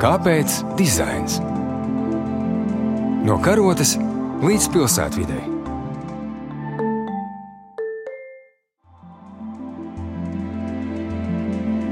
Kāpēc dizains? No karotes līdz pilsētvidai.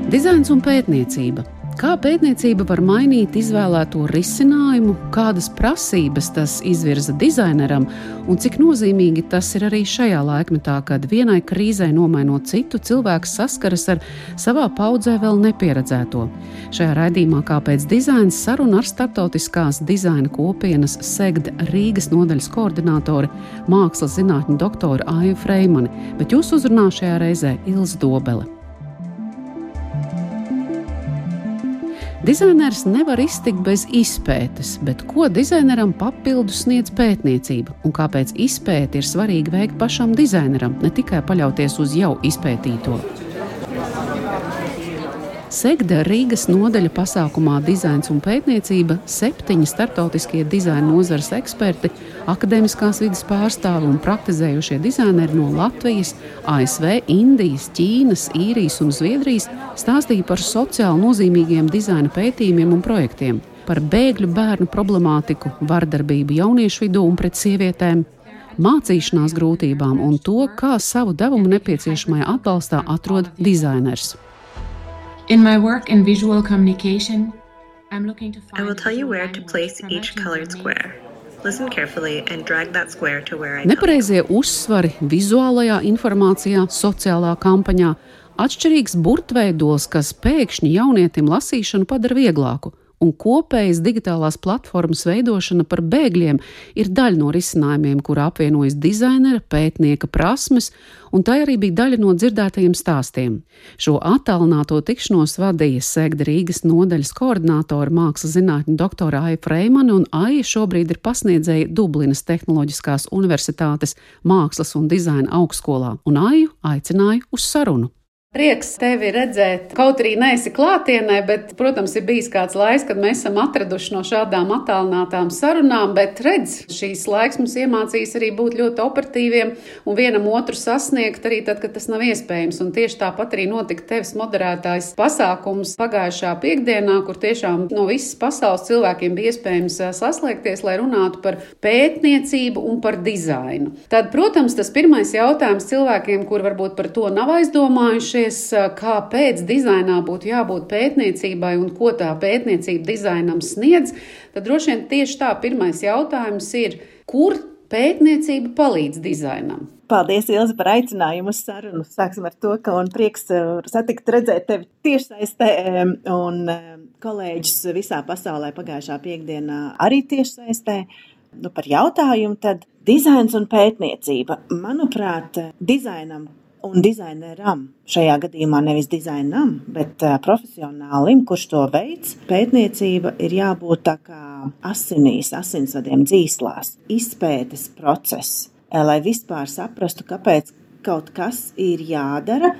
Dizains un pētniecība Kā pētniecība var mainīt izvēlēto risinājumu, kādas prasības tas izvirza dizaineram, un cik nozīmīgi tas ir arī šajā laikmetā, kad vienai krīzē nomainot citu, cilvēks saskaras ar savā paudzē vēl nepieredzēto. Šajā raidījumā Kāpēc dizains saruna ar starptautiskās dizaina kopienas SEGD Rīgas nodaļas koordinātori, mākslas zinātņu doktoru Aiju Freimani, bet jūs uzrunā šajā reizē Ilza Dobele. Dizainers nevar iztikt bez izpētes, bet ko dizaineram papildus sniedz pētniecība un kāpēc izpēti ir svarīgi veikt pašam dizaineram, ne tikai paļauties uz jau izpētīto. Segda Rīgas nodaļa pasākumā Dizains un pētniecība septiņi starptautiskie dizaina nozares eksperti, akadēmiskās vidas pārstāvi un praktizējušie dizaineri no Latvijas, ASV, Indijas, Ķīnas, Īrijas un Zviedrijas stāstīja par sociāli nozīmīgiem dizaina pētījumiem un projektiem, par bēgļu bērnu problemātiku, vardarbību jauniešu vidū un pret sievietēm, mācīšanās grūtībām un to, kā savu devumu nepieciešamajā atbalstā atrod dizainers. In my work in visual communication, I'm looking to find I will tell you where to place each colored square. Listen carefully and drag that square to where I Nepareizie uzsvari vizuālajā informācijā, sociālā kampaņā, atšķirīgs burtveidos, kas pēkšņi jaunietim lasīšanu padara vieglāku un kopējas digitālās platformas veidošana par bēgļiem ir daļa no risinājumiem, kur apvienojas dizainera, pētnieka prasmes, un tā arī bija daļa no dzirdētajiem stāstiem. Šo attālināto tikšanos vadīja Sēgda Rīgas nodaļas koordinātora mākslas zinātņu doktora Aija Freimana, un Aija šobrīd ir pasniedzēja Dublinas Tehnoloģiskās Universitātes mākslas un dizaina augstskolā, un Aiju aicināja uz sarunu. Prieks tevi redzēt, kaut arī neesi klātienē, bet, protams, ir bijis kāds laiks, kad mēs esam atraduši no šādām attālinātām sarunām, bet redz, šīs laiks mums iemācīs arī būt ļoti operatīviem un vienam otru sasniegt arī tad, kad tas nav iespējams. Un tieši tāpat arī notika tevis moderētājs pasākums pagājušā piekdienā, kur tiešām no visas pasaules cilvēkiem bija iespējams saslēgties, lai runātu par pētniecību un par dizainu. Tad, protams, tas pirmais jautājums cilvēkiem, kur varbūt par to nav aizdomājuši, apspriežties, kāpēc dizainā būtu jābūt pētniecībai un ko tā pētniecība dizainam sniedz, tad droši vien tieši tā pirmais jautājums ir, kur pētniecība palīdz dizainam? Paldies, Ilzi, par aicinājumu uz sarunu. Sāksim ar to, ka man prieks satikt, redzēt tevi tiešsaistē un kolēģis visā pasaulē pagājušā piekdienā arī tiešsaistē. Nu, par jautājumu tad dizains un pētniecība. Manuprāt, dizainam un dizaineram. Šajā gadījumā nevis dizainam, bet uh, profesionālim, kurš to veids. Pētniecība ir jābūt tā kā asinīs, asinsvadiem dzīslās, izpētes process, lai vispār saprastu, kāpēc kaut kas ir jādara.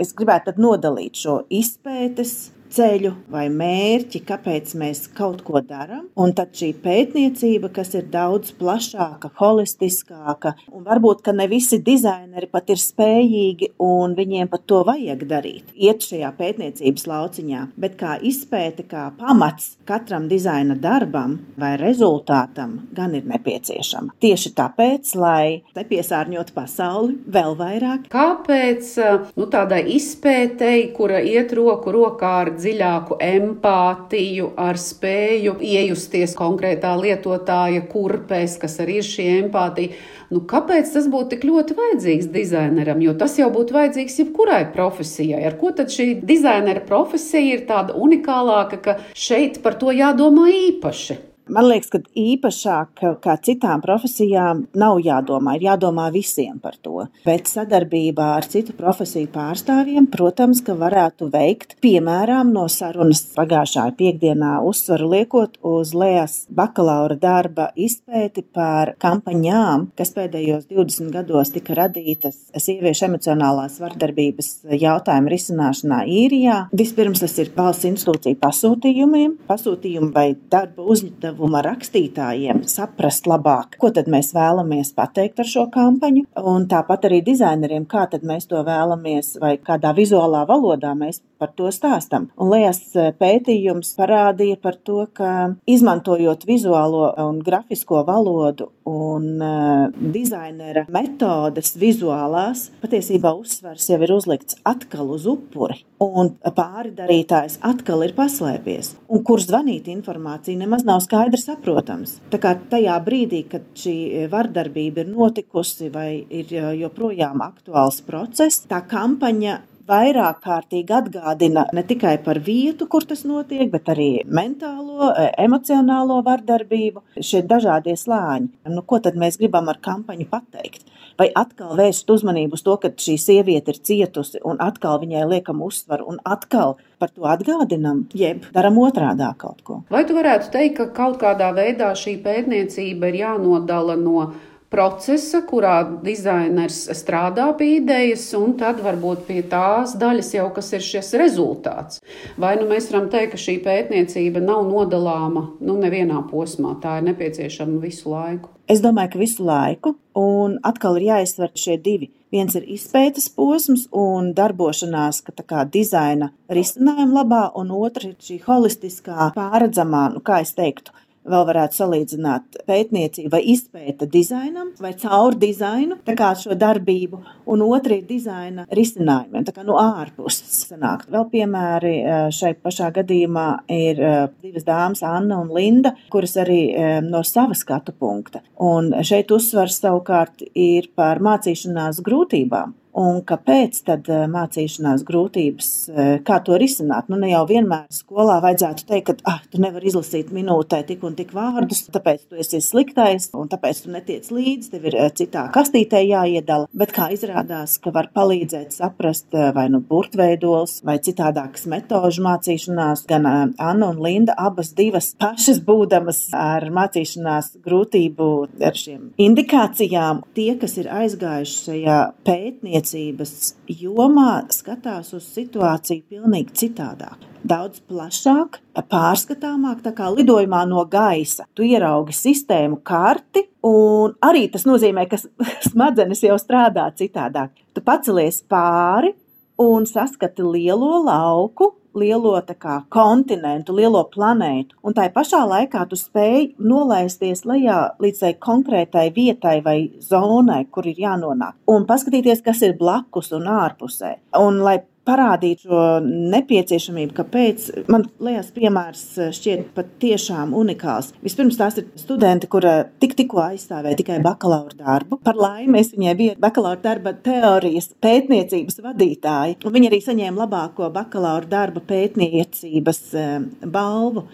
Es gribētu nodalīt šo izpētes ceļu vai mērķi, kāpēc mēs kaut ko darām. Un tad šī pētniecība, kas ir daudz plašāka, holistiskāka, un varbūt ne visi dizaineri pat ir spējīgi, un viņiem pat to vajag darīt. Iet šajā pētniecības lauciņā, bet kā izpēte, kā pamats katram dizaina darbam vai rezultātam, gan ir nepieciešama. Tieši tāpēc, lai nepiesārņotu pasauli vēl vairāk. Kāpēc nu, tādai izpētei, kura iet roku rokā ar dziļāku empātiju, ar spēju iejusties konkrētā lietotāja kurpēs, kas arī ir šī empātija. Nu, kāpēc tas būtu tik ļoti vajadzīgs dizaineram? Jo tas jau būtu vajadzīgs jebkurai profesijai. Ar ko tad šī dizainera profesija ir tāda unikālāka, ka šeit par to jādomā īpaši? Man liekas, ka īpašāk kā citām profesijām nav jādomā, ir jādomā visiem par to. Bet sadarbībā ar citu profesiju pārstāvjiem, protams, ka varētu veikt, piemēram, no sarunas pagājušā piekdienā uzsvaru liekot uz Lējas bakalaura darba izpēti par kampaņām, kas pēdējos 20 gados tika radītas sieviešu emocionālās vardarbības jautājumu risināšanā īrijā. Vispirms tas ir valsts institūcija pasūtījumiem, pasūtījumi vai darba uzņēmumi uzdevuma rakstītājiem saprast labāk, ko tad mēs vēlamies pateikt ar šo kampaņu, un tāpat arī dizaineriem, kā tad mēs to vēlamies, vai kādā vizuālā valodā mēs par to stāstam. Un Lējas pētījums parādīja par to, ka izmantojot vizuālo un grafisko valodu un uh, dizainera metodes vizuālās, patiesībā uzsvars jau ir uzlikts atkal uz upuri, un pāri darītājs atkal ir paslēpies, un kur zvanīt informācija nemaz nav skaidri saprotams. Tā kā tajā brīdī, kad šī vardarbība ir notikusi vai ir joprojām aktuāls process, tā kampaņa vairāk kārtīgi atgādina ne tikai par vietu, kur tas notiek, bet arī mentālo, e, emocionālo vardarbību, šie dažādie slāņi. Nu, ko tad mēs gribam ar kampaņu pateikt? Vai atkal vērst uzmanību uz to, ka šī sieviete ir cietusi, un atkal viņai liekam uzsvaru, un atkal par to atgādinam, jeb darām otrādā kaut ko. Vai tu varētu teikt, ka kaut kādā veidā šī pētniecība ir jānodala no procesa, kurā dizainers strādā pie idejas, un tad varbūt pie tās daļas jau, kas ir šis rezultāts. Vai nu mēs varam teikt, ka šī pētniecība nav nodalāma nu, nevienā posmā, tā ir nepieciešama visu laiku? Es domāju, ka visu laiku, un atkal ir jāizsver šie divi. Viens ir izpētes posms un darbošanās, ka tā kā dizaina risinājuma labā, un otrs ir šī holistiskā, pārredzamā, nu, kā es teiktu, vēl varētu salīdzināt pētniecību vai izpēta dizainam vai caur dizainu, tā kā šo darbību, un otra ir dizaina risinājumiem, tā kā no ārpuses sanāk. Vēl piemēri eh, šai pašā gadījumā ir eh, divas dāmas, Anna un Linda, kuras arī eh, no sava skatu punkta. Un šeit uzsvars savukārt ir par mācīšanās grūtībām. Un kāpēc tad eh, mācīšanās grūtības, eh, kā to risināt? Nu, ne jau vienmēr skolā vajadzētu teikt, ka ah, tu nevari izlasīt minūtē tik un tik vārdus, tāpēc tu esi sliktais un tāpēc tu netiec līdzi, tev ir eh, citā kastītē jāiedala. Bet kā izrādās, ka var palīdzēt saprast vai nu burtveidols vai citādākas metožu mācīšanās, gan Anna un Linda abas divas pašas būdamas ar mācīšanās grūtību ar šiem indikācijām, tie, kas ir aizgājuši šajā pētniecībā, pētniecības jomā skatās uz situāciju pilnīgi citādāk. Daudz plašāk, pārskatāmāk, tā kā lidojumā no gaisa. Tu ieraugi sistēmu karti, un arī tas nozīmē, ka smadzenes jau strādā citādāk. Tu pacelies pāri un saskati lielo lauku, lielo kā, kontinentu, lielo planētu, un tā pašā laikā tu spēj nolaisties lejā līdz tai konkrētai vietai vai zonai, kur ir jānonāk, un paskatīties, kas ir blakus un ārpusē. Un, lai parādīt šo nepieciešamību, kāpēc man liekas, piemērs šķiet patiešām unikāls. Vispirms tās ir studenti, kura tik, tikko aizstāvēja tikai bakalaura darbu. Par laimi es viņai biju bakalaura darba teorijas pētniecības vadītāja. Viņa arī saņēma labāko bakalaura darba pētniecības eh, balvu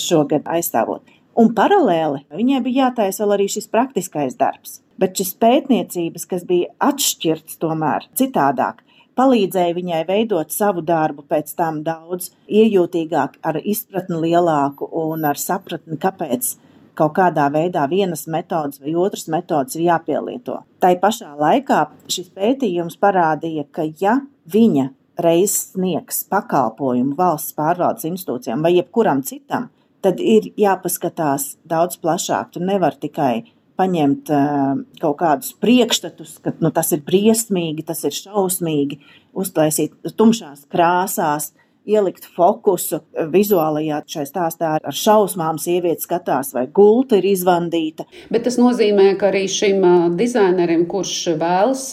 šogad aizstāvot. Un paralēli viņai bija jātaisa vēl arī šis praktiskais darbs. Bet šis pētniecības, kas bija atšķirts tomēr citādāk, palīdzēja viņai veidot savu darbu pēc tam daudz iejūtīgāk, ar izpratni lielāku un ar sapratni, kāpēc kaut kādā veidā vienas metodas vai otras metodas ir jāpielieto. Tai pašā laikā šis pētījums parādīja, ka ja viņa reiz sniegs pakalpojumu valsts pārvaldes institūcijām vai jebkuram citam, tad ir jāpaskatās daudz plašāk. Tu nevari tikai paņemt uh, kaut kādus priekšstatus, ka nu, tas ir briesmīgi, tas ir šausmīgi, uztaisīt tumšās krāsās, ielikt fokusu vizuālajā šai stāstā ar šausmām, sieviete skatās, vai gulta ir izvandīta. Bet tas nozīmē, ka arī šim dizainerim, kurš vēlas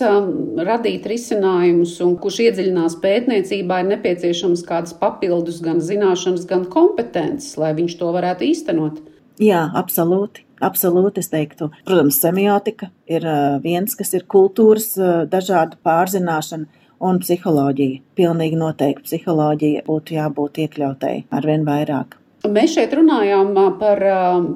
radīt risinājumus un kurš iedziļinās pētniecībā, ir nepieciešams kādas papildus gan zināšanas, gan kompetences, lai viņš to varētu īstenot. Jā, absolūti. Absolūti, es teiktu, protams, semiotika ir viens, kas ir kultūras dažādu pārzināšana un psiholoģija. Pilnīgi noteikti psiholoģija būtu jābūt iekļautai arvien vairāk. Mēs šeit runājām par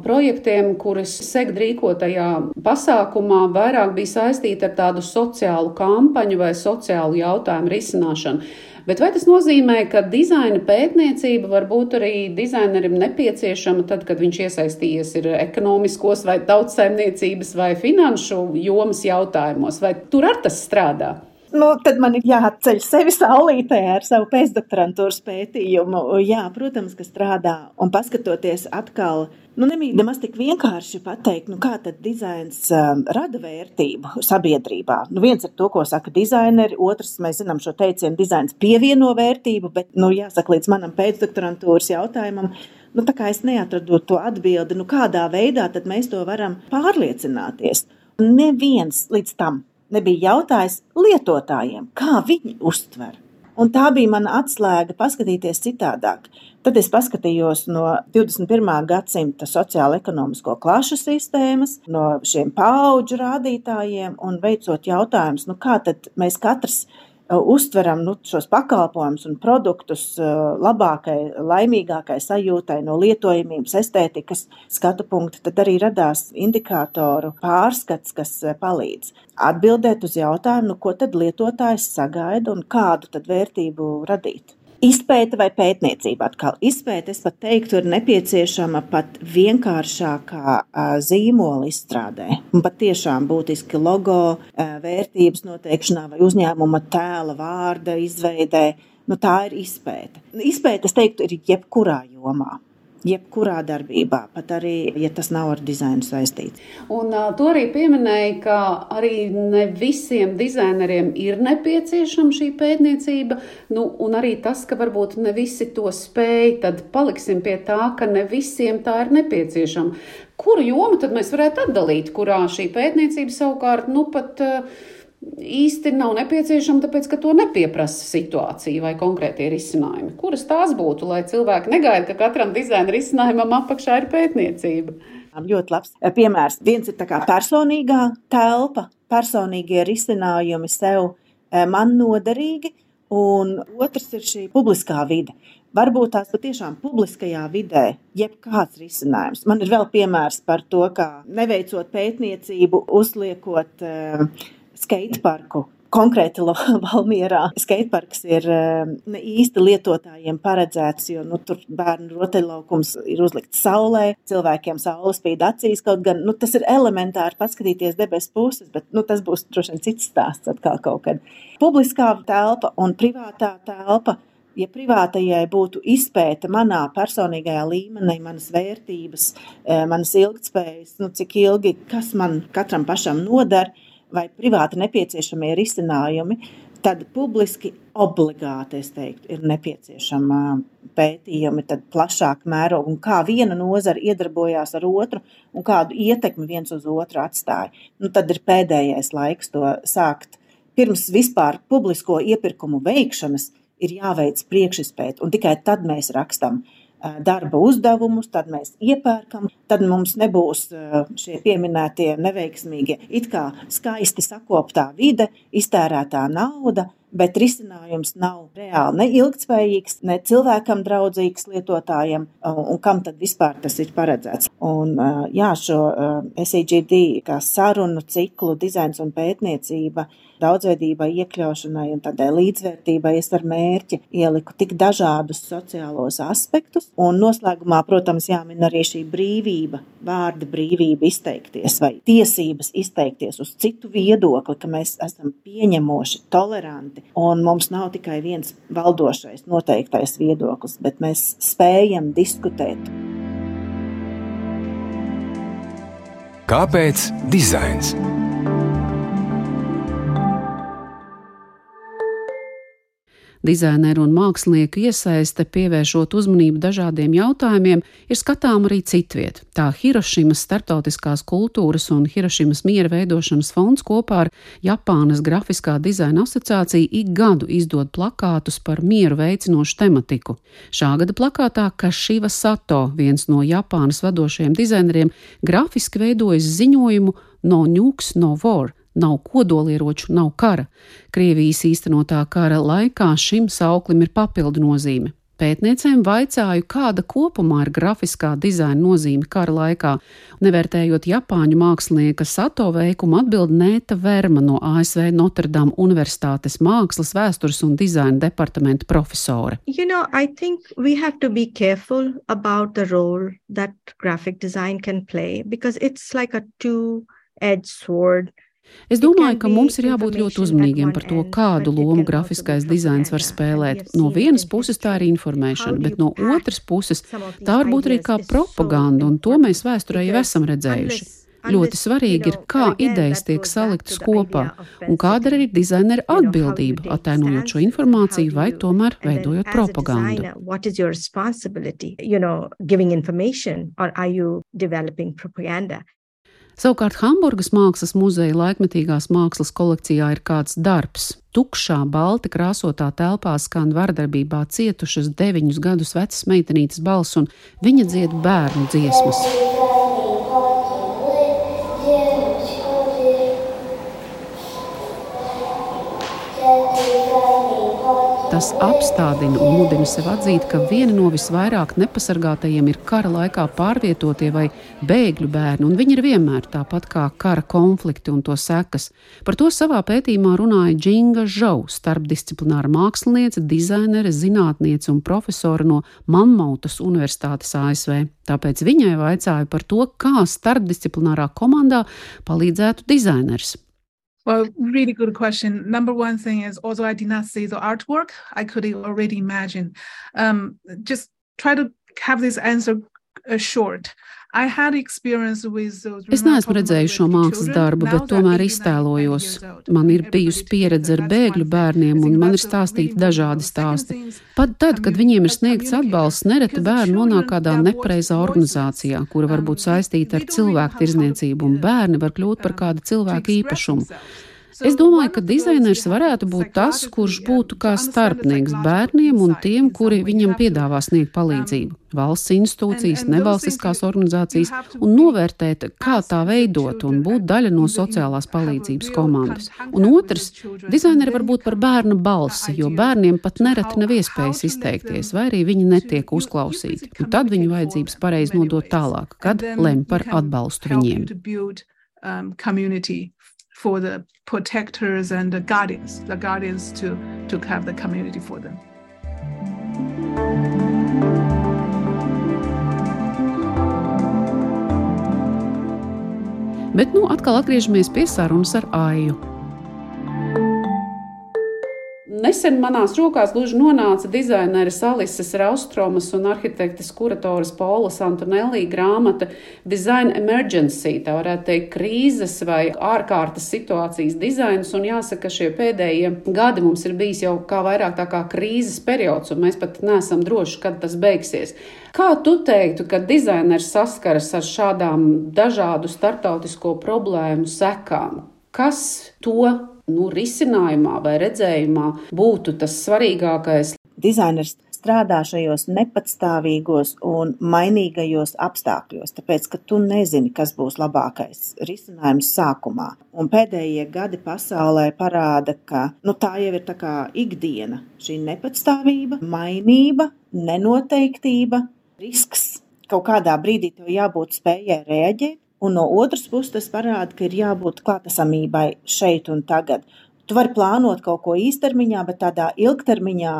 projektiem, kurus SEGD rīkotajā pasākumā vairāk bija saistīti ar tādu sociālu kampaņu vai sociālu jautājumu risināšanu. Bet vai tas nozīmē, ka dizaina pētniecība var būt arī dizainerim nepieciešama tad, kad viņš iesaistījies ir ekonomiskos vai tautssaimniecības vai finanšu jomas jautājumos, vai tur ar tas strādā? Nu, tad man ir jāceļ sevi saulītē ar savu pēcdoktorantūras pētījumu. Jā, protams, ka strādā un paskatoties atkal. Nu, nemaz tik vienkārši pateikt, nu, kā dizains um, rada vērtību sabiedrībā. Nu, viens ir to, ko saka dizaineri, otrs, mēs zinām šo teicienu, dizains pievieno vērtību, bet, nu, jāsaka, līdz manam pēcdoktorantūras jautājumam, nu, es neatradu to atbildi, nu, kādā veidā mēs to varam pārliecināties. Neviens līdz tam nebija jautājis lietotājiem, kā viņi uztver. Un tā bija mana atslēga paskatīties citādāk. Tad es paskatījos no 21. gadsimta sociālo-ekonomisko klašu sistēmas, no šiem paudžu rādītājiem un veicot jautājumus, nu kā tad mēs katrs uztveram nu, šos pakalpojumus un produktus uh, labākai, laimīgākai sajūtai no lietojamības, estētikas skatu punkta, tad arī radās indikātoru pārskats, kas uh, palīdz atbildēt uz jautājumu, nu, ko tad lietotājs sagaida un kādu tad vērtību radīt. Izpēta vai pētniecība atkal. Izpēta, es pat teiktu, ir nepieciešama pat vienkāršākā zīmola izstrādē. Un pat tiešām būtiski logo vērtības noteikšanā vai uzņēmuma tēla vārda izveidē. Nu, tā ir izpēta. Izpēta, es teiktu, ir jebkurā jomā jebkurā darbībā, pat arī, ja tas nav ar dizainu saistīts. Un to arī pieminēja, ka arī ne visiem dizaineriem ir nepieciešama šī pētniecība, nu, un arī tas, ka varbūt ne visi to spēj, tad paliksim pie tā, ka ne visiem tā ir nepieciešama. Kuru jomu tad mēs varētu atdalīt, kurā šī pētniecība savukārt, nu, pat uh, īsti nav nepieciešama, tāpēc, ka to nepieprasa situācija vai konkrētie risinājumi. Kuras tās būtu, lai cilvēki negaida, ka katram dizaina risinājumam apakšā ir pētniecība? Ļoti labs piemērs. Viens ir personīgā telpa, personīgie risinājumi sev eh, man noderīgi, un otrs ir šī publiskā vide. Varbūt tās patiešām publiskajā vidē, jebkāds risinājums. Man ir vēl piemērs par to, kā neveicot pētniecību, uzliekot uh, skateparku. Konkrēti Valmjerā skateparks ir ehm, ne īsti lietotājiem paredzēts, jo nu, tur bērnu rotaļlaukums ir uzlikts saulē, cilvēkiem saule spīd acīs. Kaut gan nu, tas ir elementāri paskatīties debesu puses, bet nu, tas būs droši vien cits stāsts atkal kaut kad. Publiskā telpa un privātā telpa ja privātajai būtu izpēta manā personīgajā līmenī, manas vērtības, eh, manas ilgspējas, nu, cik ilgi, kas man katram pašam noder, vai privāti nepieciešamie risinājumi, tad publiski obligāti, es teiktu, ir nepieciešama pētījumi, tad plašāk mēroga un kā viena nozara iedarbojās ar otru un kādu ietekmi viens uz otru atstāja. Nu, tad ir pēdējais laiks to sākt. Pirms vispār publisko iepirkumu veikšanas ir jāveic priekšizpēta, un tikai tad mēs rakstam darba uzdevumus, tad mēs iepērkam, tad mums nebūs šie pieminētie neveiksmīgie, it kā skaisti sakoptā vide, iztērētā nauda, bet risinājums nav reāli ne ilgspējīgs, ne cilvēkam draudzīgs lietotājiem, un kam tad vispār tas ir paredzēts. Un, jā, šo SEGD kā sarunu ciklu dizains un pētniecība daudzveidībai, iekļaušanai un tādai līdzvērtībai es ar mērķi ieliku tik dažādus sociālos aspektus. Un noslēgumā, protams, jāmin arī šī brīvība, vārda brīvība izteikties vai tiesības izteikties uz citu viedokli, ka mēs esam pieņemoši, toleranti un mums nav tikai viens valdošais noteiktais viedoklis, bet mēs spējam diskutēt. Kāpēc dizains? Dizaineru un mākslinieku iesaiste, pievēršot uzmanību dažādiem jautājumiem, ir skatām arī citviet. Tā Hirošimas starptautiskās kultūras un Hirošimas miera veidošanas fonds kopā ar Japānas grafiskā dizaina asociāciju ik gadu izdod plakātus par mieru veicinošu tematiku. Šā gada plakātā Kašiva Sato, viens no Japānas vadošajiem dizaineriem, grafiski veidojas ziņojumu No Nukes No War nav kodolieroču, nav kara. Krievijas īstenotā kara laikā šim sauklim ir papildu nozīme. Pētniecēm vaicāju, kāda kopumā ir grafiskā dizaina nozīme kara laikā. Nevērtējot Japāņu mākslinieka Sato veikumu, atbild Nēta Verma no ASV Notre Dame Universitātes mākslas, vēstures un dizaina departamenta profesore. You know, two-edged sword. Es domāju, ka mums ir jābūt ļoti uzmanīgiem par to, kādu lomu grafiskais dizains var spēlēt. No vienas puses tā ir informēšana, bet no otras puses tā var būt arī kā propaganda, un to mēs vēsturē jau esam redzējuši. Ļoti svarīgi ir, kā idejas tiek saliktas kopā un kāda ir dizainera atbildība, attēlojot šo informāciju vai tomēr veidojot propagandu. Savukārt Hamburgas mākslas muzeja laikmetīgās mākslas kolekcijā ir kāds darbs. Tukšā, balti krāsotā telpā skan vardarbībā cietušas deviņus gadus vecas meitenītes balss, un viņa dzied bērnu dziesmas. Tas apstādina un mudina sev atzīt, ka viena no visvairāk nepasargātajiem ir kara laikā pārvietotie vai bēgļu bērni, un viņi ir vienmēr tāpat kā kara konflikti un to sekas. Par to savā pētījumā runāja Džinga Žau, starpdisciplināra māksliniece, dizainere, zinātniece un profesora no Mammautas Universitātes ASV. Tāpēc viņai vaicāju par to, kā starpdisciplinārā komandā palīdzētu dizainers. Well, really good question. Number one thing is, although I did not see the artwork, I could already imagine. Um, just try to have this answer. Es neesmu redzējis šo mākslas darbu, bet tomēr iztēlojos. Man ir bijusi pieredze ar bēgļu bērniem, un man ir stāstīti dažādi stāsti. Pat tad, kad viņiem ir sniegts atbalsts, nereti bērni nonāk kādā nepareizā organizācijā, kura var būt saistīta ar cilvēku tirzniecību, un bērni var kļūt par kādu cilvēku īpašumu. Es domāju, ka dizainers varētu būt tas, kurš būtu kā starpnieks bērniem un tiem, kuri viņam piedāvā sniegt palīdzību. Valsts institūcijas, nevalstiskās organizācijas un novērtēt, kā tā veidot un būt daļa no sociālās palīdzības komandas. Un otrs, dizaineri var būt par bērna balsi, jo bērniem pat nereti nav iespējas izteikties, vai arī viņi netiek uzklausīti. Un tad viņu vajadzības pareizi nodot tālāk, kad lem par atbalstu viņiem. Um, community for the protectors and the guardians, the guardians to, to have the community for them. Bet nu atkal atgriežamies pie sarunas ar Aiju. Nesen manās rokās gluži nonāca dizaineris Alises Raustromas un arhitektes kuratoras Paulas Antonelli grāmata Design Emergency, tā varētu teikt, krīzes vai ārkārtas situācijas dizains, un jāsaka, ka šie pēdējie gadi mums ir bijis jau kā vairāk tā kā krīzes periods, un mēs pat neesam droši, kad tas beigsies. Kā tu teiktu, ka dizainers saskaras ar šādām dažādu startautisko problēmu sekām? Kas to nu, risinājumā vai redzējumā būtu tas svarīgākais? Dizainers strādā šajos nepatstāvīgos un mainīgajos apstākļos, tāpēc, ka tu nezini, kas būs labākais risinājums sākumā. Un pēdējie gadi pasaulē parāda, ka nu, tā jau ir tā kā ikdiena. Šī nepatstāvība, mainība, nenoteiktība, risks. Kaut kādā brīdī tev jābūt spējai reaģēt, Un no otras puses, tas parāda, ka ir jābūt klātesamībai šeit un tagad. Tu vari plānot kaut ko īstermiņā, bet tādā ilgtermiņā,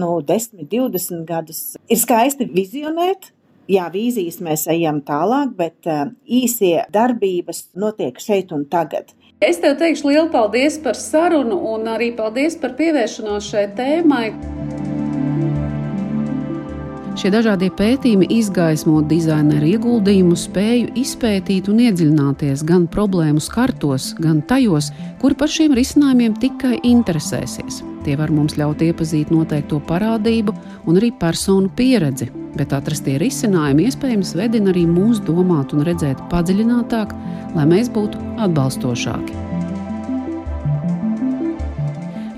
nu, 10, 20 gadus, ir skaisti vizionēt. Jā, vīzijas mēs ejam tālāk, bet uh, īsie darbības notiek šeit un tagad. Es tev teikšu lielu paldies par sarunu un arī paldies par pievēršanos šai tēmai. Šie dažādie pētījumi izgaismo dizaineru ieguldījumu, spēju izpētīt un iedziļināties gan problēmu skartos, gan tajos, kuri par šiem risinājumiem tikai interesēsies. Tie var mums ļaut iepazīt noteikto parādību un arī personu pieredzi, bet atrastie risinājumi iespējams vedina arī mūs domāt un redzēt padziļinātāk, lai mēs būtu atbalstošāki.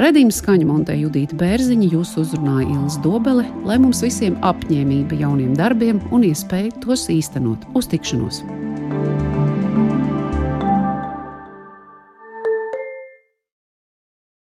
Redījuma skaņa montē Judita Bērziņa, jūs uzrunāja Ilis Dobele, lai mums visiem apņēmība jauniem darbiem un iespēja tos īstenot. Uz tikšanos!